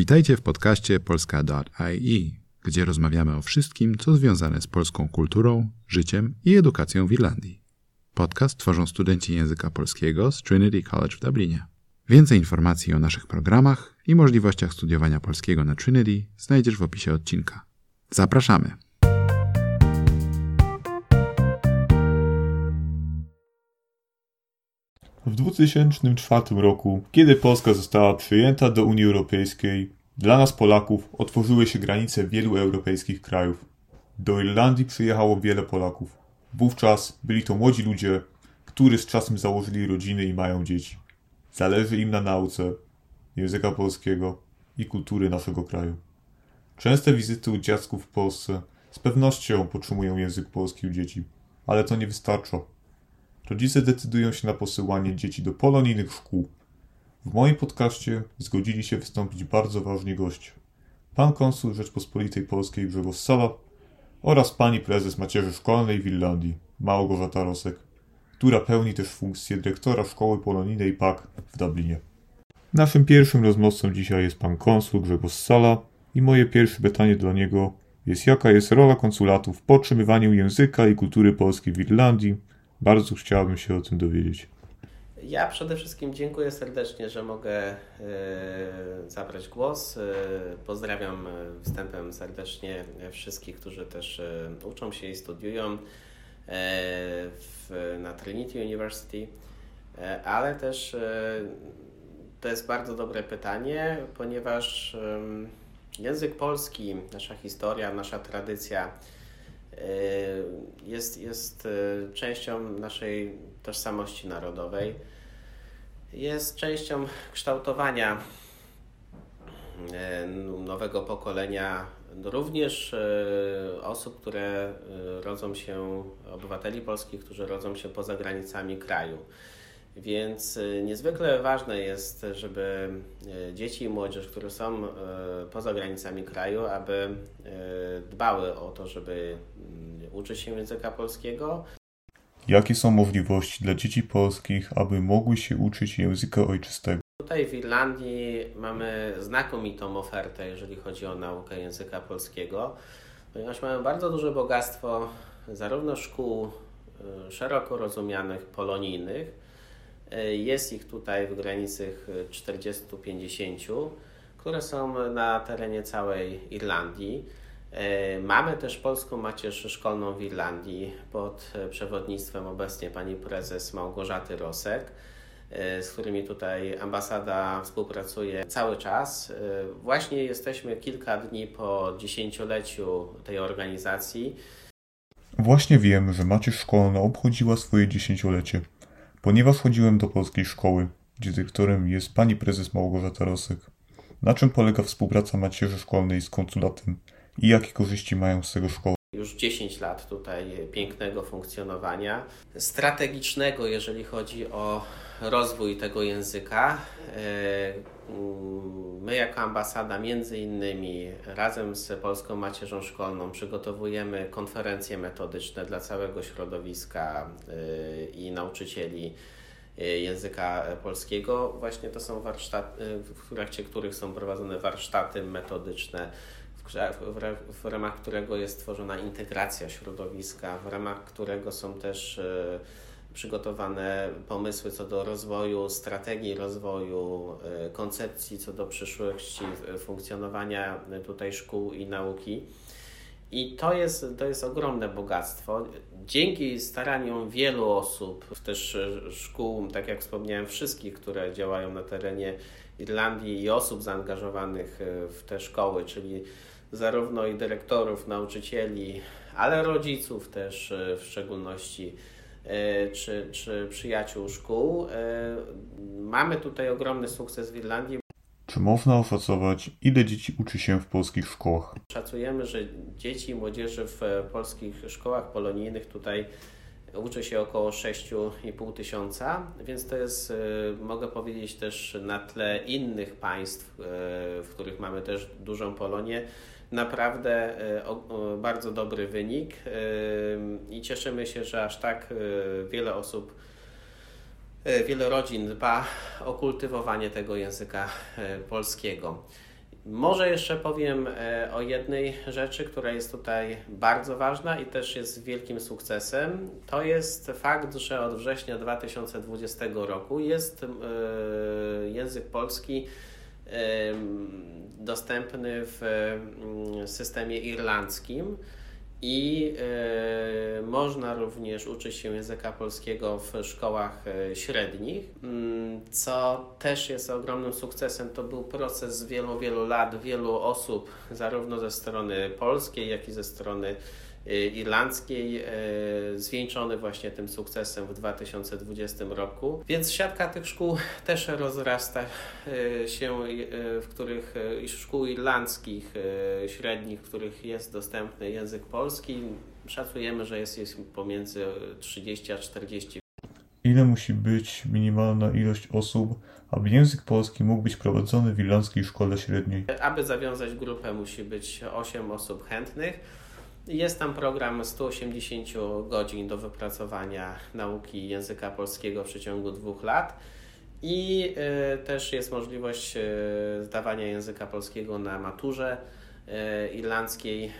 Witajcie w podcaście polska.ie, gdzie rozmawiamy o wszystkim, co związane z polską kulturą, życiem i edukacją w Irlandii. Podcast tworzą studenci języka polskiego z Trinity College w Dublinie. Więcej informacji o naszych programach i możliwościach studiowania polskiego na Trinity znajdziesz w opisie odcinka. Zapraszamy! W 2004 roku, kiedy Polska została przyjęta do Unii Europejskiej, dla nas Polaków otworzyły się granice wielu europejskich krajów. Do Irlandii przyjechało wiele Polaków. Wówczas byli to młodzi ludzie, którzy z czasem założyli rodziny i mają dzieci. Zależy im na nauce języka polskiego i kultury naszego kraju. Częste wizyty u dziadków w Polsce z pewnością podtrzymują język polski u dzieci, ale to nie wystarcza. Rodzice decydują się na posyłanie dzieci do polonijnych szkół. W moim podcaście zgodzili się wystąpić bardzo ważni goście. Pan konsul Rzeczpospolitej Polskiej Grzegorz Sala oraz pani prezes macierzy szkolnej w Irlandii, Małgorzata Rosek, która pełni też funkcję dyrektora szkoły polonijnej PAK w Dublinie. Naszym pierwszym rozmówcą dzisiaj jest pan konsul Grzegorz Sala i moje pierwsze pytanie do niego jest jaka jest rola konsulatu w podtrzymywaniu języka i kultury polskiej w Irlandii. Bardzo chciałbym się o tym dowiedzieć. Ja przede wszystkim dziękuję serdecznie, że mogę y, zabrać głos. Y, pozdrawiam wstępem serdecznie wszystkich, którzy też uczą się i studiują w, na Trinity University, ale też to jest bardzo dobre pytanie, ponieważ język polski, nasza historia, nasza tradycja jest, jest częścią naszej tożsamości narodowej jest częścią kształtowania e, nowego pokolenia, również osób, które rodzą się, obywateli polskich, którzy rodzą się poza granicami kraju. Więc niezwykle ważne jest, żeby dzieci i młodzież, które są poza granicami kraju, aby dbały o to, żeby mm, uczyć się języka polskiego, Jakie są możliwości dla dzieci polskich, aby mogły się uczyć języka ojczystego? Tutaj w Irlandii mamy znakomitą ofertę, jeżeli chodzi o naukę języka polskiego, ponieważ mamy bardzo duże bogactwo zarówno szkół szeroko rozumianych polonijnych, jest ich tutaj w granicach 40-50, które są na terenie całej Irlandii. E, mamy też polską macierz szkolną w Irlandii pod przewodnictwem obecnie pani prezes Małgorzaty Rosek, e, z którymi tutaj ambasada współpracuje cały czas. E, właśnie jesteśmy kilka dni po dziesięcioleciu tej organizacji. Właśnie wiem, że macierz szkolna obchodziła swoje dziesięciolecie, ponieważ chodziłem do polskiej szkoły, gdzie dyrektorem jest pani prezes Małgorzata Rosek. Na czym polega współpraca macierzy szkolnej z konsulatem? i jakie korzyści mają z tego szkoły? Już 10 lat tutaj pięknego funkcjonowania, strategicznego, jeżeli chodzi o rozwój tego języka. My, jako ambasada, między innymi razem z Polską Macierzą Szkolną, przygotowujemy konferencje metodyczne dla całego środowiska e, i nauczycieli e, języka polskiego. Właśnie to są warsztaty, w trakcie których są prowadzone warsztaty metodyczne w, ramach którego jest tworzona integracja środowiska, w ramach którego są też przygotowane pomysły co do rozwoju, strategii rozwoju, e, koncepcji co do przyszłości funkcjonowania tutaj szkół i nauki. I to jest, to jest ogromne bogactwo. Dzięki staraniom wielu osób, też szkół, tak jak wspomniałem, wszystkich, które działają na terenie Irlandii i osób zaangażowanych e, w te szkoły, czyli zarówno i dyrektorów, nauczycieli, ale rodziców też e, w szczególności, e, czy, czy przyjaciół szkół. E, mamy tutaj ogromny sukces w Irlandii. Czy można oszacować, ile dzieci uczy się w polskich szkołach? Szacujemy, że dzieci i młodzieży w polskich szkołach polonijnych tutaj uczy się około 6,5 tysiąca, więc to jest, mogę powiedzieć, też na tle innych państw, w których mamy też dużą Polonię, naprawdę e, bardzo dobry wynik e, i cieszymy się, że aż tak e, wiele osób, wiele rodzin dba o kultywowanie tego języka polskiego. Może jeszcze powiem o jednej rzeczy, która jest tutaj bardzo ważna i też jest wielkim sukcesem. To jest fakt, że od września 2020 roku jest język polski dostępny w systemie irlandzkim i można również uczyć się języka polskiego w szkołach e, średnich, mm, co też jest ogromnym sukcesem. To był proces wielu, wielu lat, wielu osób, zarówno ze strony polskiej, jak i ze strony irlandzkiej, y, zwieńczony właśnie tym sukcesem w 2020 roku. Więc siatka tych szkół też rozrasta y, się, w których szkół irlandzkich, średnich, w których jest dostępny język polski. Szacujemy, że jest, jest pomiędzy 30 a 40 Ile musi być minimalna ilość osób, aby język polski mógł być prowadzony w irlandzkiej szkole średniej? Aby zawiązać grupę, musi być 8 osób chętnych. Jest tam program 180 godzin do wypracowania nauki języka polskiego w przeciągu dwóch lat. I y, też jest możliwość y, zdawania języka polskiego na maturze y, irlandzkiej,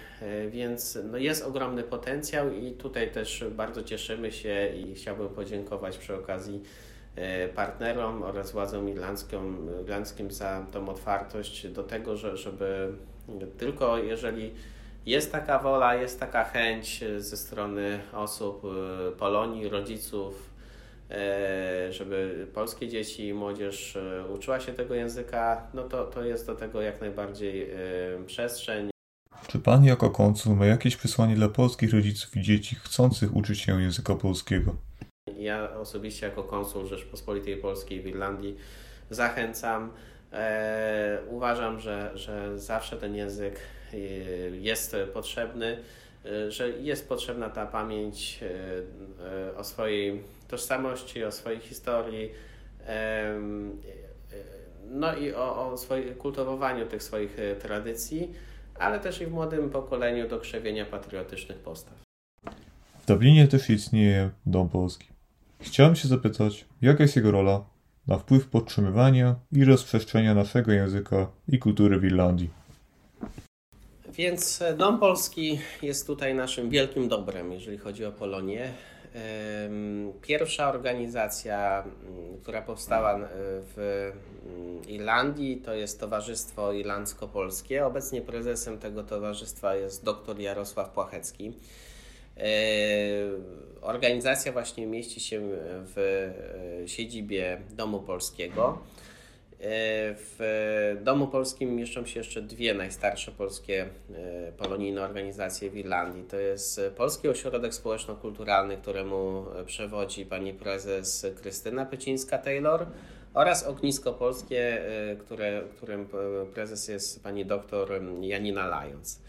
więc no jest ogromny potencjał i tutaj też bardzo cieszymy się i chciałbym podziękować przy okazji partnerom oraz władzom irlandzkim, irlandzkim za tą otwartość do tego, że, żeby tylko jeżeli jest taka wola, jest taka chęć e, ze strony osób e, Polonii, rodziców, e, żeby polskie dzieci i młodzież uczyła się tego języka, no to, to jest do tego jak najbardziej przestrzeń. Czy Pan jako konsul ma jakieś przesłanie dla polskich rodziców i dzieci chcących uczyć się języka polskiego? Ja osobiście jako konsul Rzeczpospolitej Polskiej w Irlandii zachęcam. E, uważam, że, że zawsze ten język jest potrzebny, y, że jest potrzebna ta pamięć y, o swojej tożsamości, o swojej historii, no i o, o swoim kultywowaniu tych swoich tradycji, ale też i w młodym pokoleniu do krzewienia patriotycznych postaw. W Dublinie też istnieje Dom Polski. Chciałem się zapytać, jaka jest jego rola na wpływ podtrzymywania i rozprzestrzenia naszego języka i kultury w Irlandii? Więc e, Dom Polski jest tutaj naszym wielkim dobrem, jeżeli chodzi o Polonię. Pierwsza organizacja, która powstała e, w Irlandii, to jest Towarzystwo Irlandzko-Polskie. Obecnie prezesem tego towarzystwa jest dr Jarosław Płachecki. E, organizacja właśnie mieści się w siedzibie Domu Polskiego. E, w Domu Polskim mieszczą się jeszcze dwie najstarsze polskie e, polonijne organizacje w Irlandii. To jest Polski Ośrodek Społeczno-Kulturalny, któremu przewodzi pani prezes Krystyna Pycińska-Taylor oraz Ognisko Polskie, e, które, którym prezes jest pani doktor Janina Lając.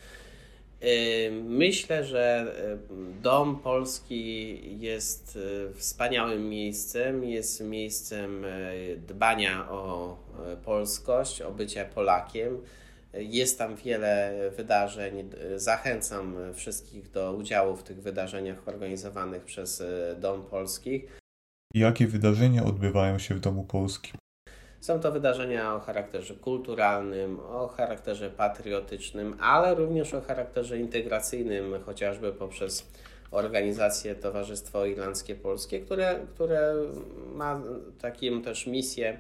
Myślę, że Dom Polski jest wspaniałym miejscem, jest miejscem dbania o polskość, o bycie Polakiem. Jest tam wiele wydarzeń. Zachęcam wszystkich do udziału w tych wydarzeniach organizowanych przez Dom Polski. Jakie wydarzenia odbywają się w Domu Polskim? Są to wydarzenia o charakterze kulturalnym, o charakterze patriotycznym, ale również o charakterze integracyjnym, chociażby poprzez organizację Towarzystwo Irlandzkie Polskie, które, które ma taką też misję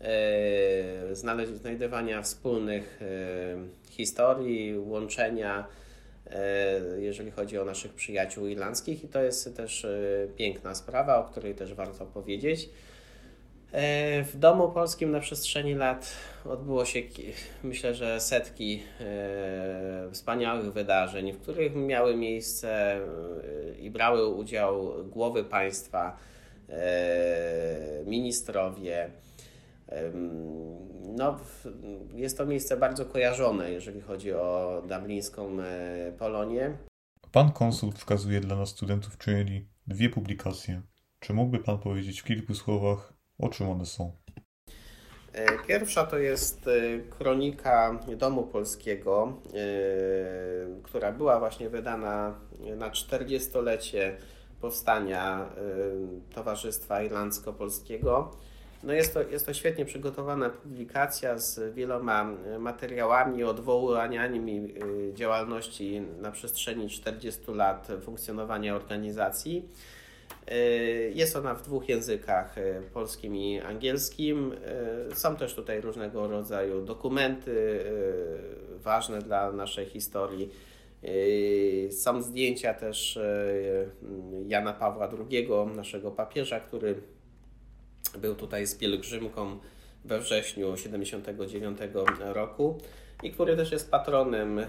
e, znajdywania wspólnych e, historii, łączenia, e, jeżeli chodzi o naszych przyjaciół irlandzkich, i to jest też piękna sprawa, o której też warto powiedzieć. E, w Domu Polskim na przestrzeni lat odbyło się, myślę, że setki e, wspaniałych wydarzeń, w których miały miejsce e, i brały udział głowy państwa, ministrowie. No, jest to miejsce bardzo kojarzone, jeżeli chodzi o dublińską Polonię. Pan konsul wskazuje dla nas studentów czyli dwie publikacje. Czy mógłby Pan powiedzieć w kilku słowach, o czym one są? E, pierwsza to jest e, kronika Domu Polskiego, e, która była właśnie wydana na 40-lecie powstania Towarzystwa Irlandzko-Polskiego. No jest, to, jest to świetnie przygotowana publikacja z wieloma materiałami, odwołaniami działalności na przestrzeni 40 lat funkcjonowania organizacji. Jest ona w dwóch językach, polskim i angielskim. Są też tutaj różnego rodzaju dokumenty ważne dla naszej historii. Są zdjęcia też Jana Pawła II, naszego papieża, który był tutaj z pielgrzymką we wrześniu 79 roku i który też jest patronem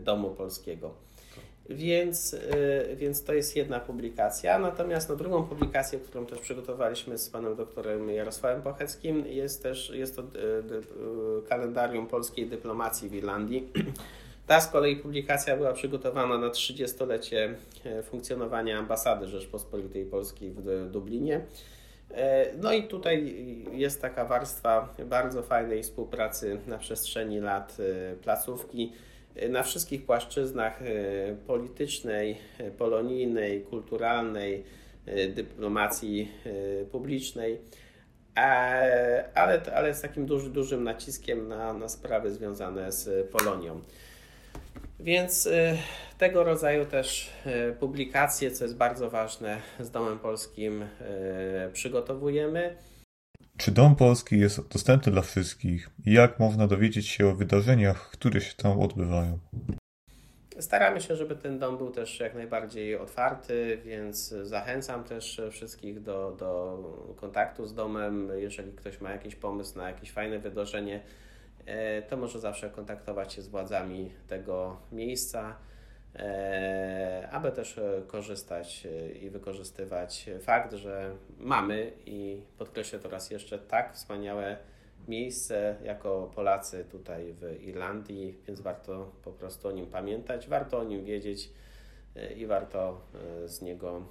Domu Polskiego. Więc, więc to jest jedna publikacja. Natomiast no, drugą publikację, którą też przygotowaliśmy z panem doktorem Jarosławem Pocheckim, jest też jest to kalendarium polskiej dyplomacji w Irlandii. Ta z kolei publikacja była przygotowana na 30-lecie funkcjonowania ambasady Rzeczpospolitej Polskiej w Dublinie. No i tutaj jest taka warstwa bardzo fajnej współpracy na przestrzeni lat placówki na wszystkich płaszczyznach politycznej, polonijnej, kulturalnej, dyplomacji publicznej, ale, ale z takim duży, dużym naciskiem na, na sprawy związane z Polonią. Więc tego rodzaju też publikacje, co jest bardzo ważne, z Domem Polskim przygotowujemy. Czy Dom Polski jest dostępny dla wszystkich jak można dowiedzieć się o wydarzeniach, które się tam odbywają? Staramy się, żeby ten dom był też jak najbardziej otwarty, więc zachęcam też wszystkich do, do kontaktu z domem. Jeżeli ktoś ma jakiś pomysł na jakieś fajne wydarzenie, to może zawsze kontaktować się z władzami tego miejsca, aby też korzystać i wykorzystywać fakt, że mamy i podkreślę to raz jeszcze tak wspaniałe miejsce jako Polacy tutaj w Irlandii, więc warto po prostu o nim pamiętać, warto o nim wiedzieć i warto z niego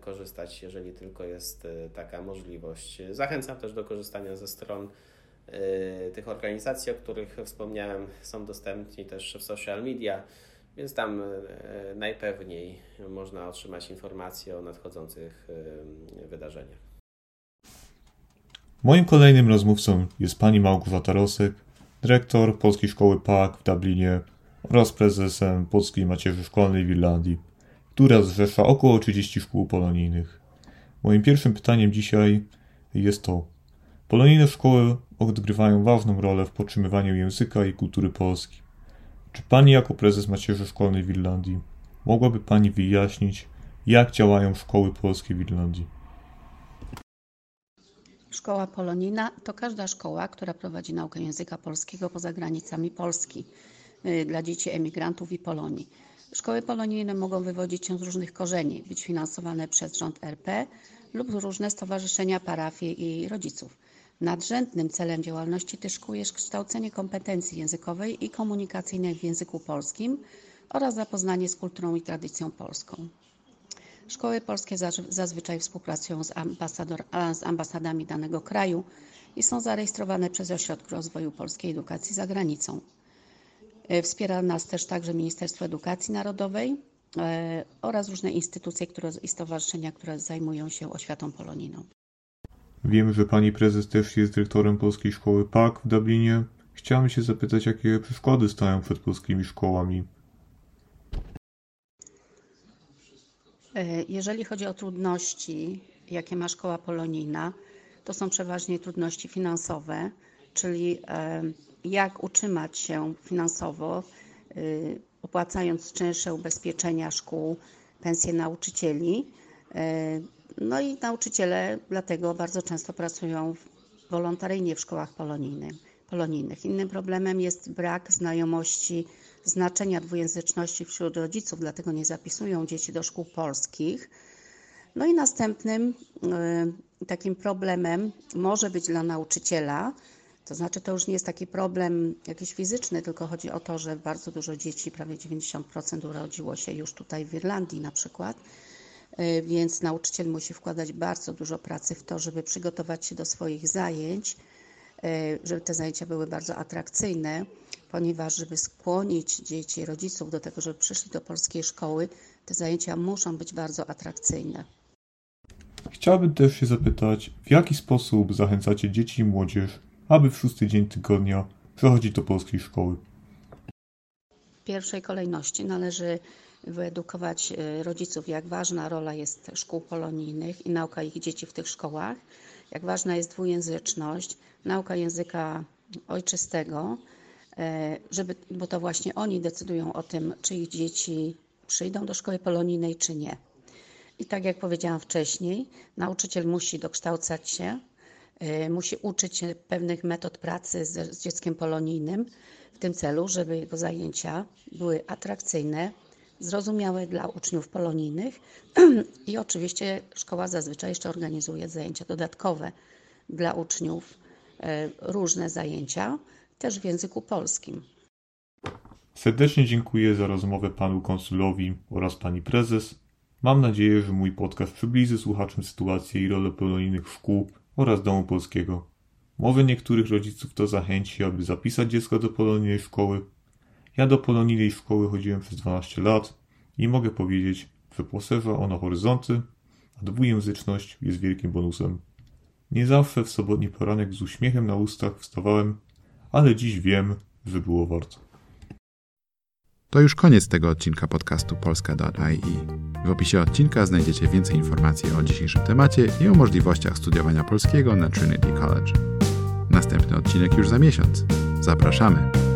korzystać, jeżeli tylko jest taka możliwość. Zachęcam też do korzystania ze stron tych organizacji, o których wspomniałem, są dostępni też w social media, więc tam najpewniej można otrzymać informacje o nadchodzących wydarzeniach. Moim kolejnym rozmówcą jest pani Małgorzata Rosek, dyrektor Polskiej Szkoły PAK w Dublinie oraz prezesem Polskiej Macierzy Szkolnej w Irlandii, która zrzesza około 30 szkół polonijnych. Moim pierwszym pytaniem dzisiaj jest to, polonijne szkoły odgrywają ważną rolę w podtrzymywaniu języka i kultury Polski. Czy pani jako prezes Macierzy Szkolnej w Irlandii mogłaby pani wyjaśnić, jak działają szkoły polskie w Irlandii? Szkoła polonijna to każda szkoła, która prowadzi naukę języka polskiego poza granicami Polski dla dzieci emigrantów i Polonii. Szkoły polonijne mogą wywodzić się z różnych korzeni, być finansowane przez rząd RP lub różne stowarzyszenia, parafie i rodziców. Nadrzędnym celem działalności tych szkół jest kształcenie kompetencji językowej i komunikacyjnej w języku polskim oraz zapoznanie z kulturą i tradycją polską. Szkoły polskie zazwyczaj współpracują z, z ambasadami danego kraju i są zarejestrowane przez Ośrodek Rozwoju Polskiej Edukacji za granicą. Wspiera nas też także Ministerstwo Edukacji Narodowej oraz różne instytucje które, i stowarzyszenia, które zajmują się oświatą polonijną. Wiemy, że pani prezes też jest dyrektorem Polskiej Szkoły PAK w Dublinie. Chciałem się zapytać, jakie przeszkody stają przed polskimi szkołami? Jeżeli chodzi o trudności, jakie ma szkoła polonijna, to są przeważnie trudności finansowe, czyli jak utrzymać się finansowo, opłacając czynsze ubezpieczenia szkół, pensje nauczycieli. No i nauczyciele dlatego bardzo często pracują wolontaryjnie w szkołach polonijnych. Innym problemem jest brak znajomości znaczenia dwujęzyczności wśród rodziców, dlatego nie zapisują dzieci do szkół polskich. No i następnym takim problemem może być dla nauczyciela, to znaczy to już nie jest taki problem jakiś fizyczny, tylko chodzi o to, że bardzo dużo dzieci, prawie 90% urodziło się już tutaj w Irlandii na przykład, więc nauczyciel musi wkładać bardzo dużo pracy w to, żeby przygotować się do swoich zajęć, żeby te zajęcia były bardzo atrakcyjne, ponieważ żeby skłonić dzieci, rodziców do tego, żeby przyszli do polskiej szkoły, te zajęcia muszą być bardzo atrakcyjne. Chciałbym też się zapytać, w jaki sposób zachęcacie dzieci i młodzież, aby w szósty dzień tygodnia przechodzić do polskiej szkoły? W pierwszej kolejności należy wyedukować y, rodziców, jak ważna rola jest szkół polonijnych i nauka ich dzieci w tych szkołach, jak ważna jest dwujęzyczność, nauka języka ojczystego, e, żeby, bo to właśnie oni decydują o tym, czy ich dzieci przyjdą do szkoły polonijnej, czy nie. I tak jak powiedziałam wcześniej, nauczyciel musi dokształcać się, e, musi uczyć się pewnych metod pracy z, z dzieckiem polonijnym w tym celu, żeby jego zajęcia były atrakcyjne, zrozumiałe dla uczniów polonijnych i oczywiście szkoła zazwyczaj jeszcze organizuje zajęcia dodatkowe dla uczniów, e, różne zajęcia, też w języku polskim. Serdecznie dziękuję za rozmowę panu konsulowi oraz pani prezes. Mam nadzieję, że mój podcast przybliży słuchaczom sytuację i rolę polonijnych szkół oraz domu polskiego. Może niektórych rodziców to zachęci, aby zapisać dziecko do polonijnej szkoły. Ja do polonijnej szkoły chodziłem przez 12 lat i mogę powiedzieć, że poszerza ona horyzonty, a dwujęzyczność jest wielkim bonusem. Nie zawsze w sobotni poranek z uśmiechem na ustach wstawałem, ale dziś wiem, że było warto. To już koniec tego odcinka podcastu polska.ai. W opisie odcinka znajdziecie więcej informacji o dzisiejszym temacie i o możliwościach studiowania polskiego na Trinity College. Następny odcinek już za miesiąc. Zapraszamy!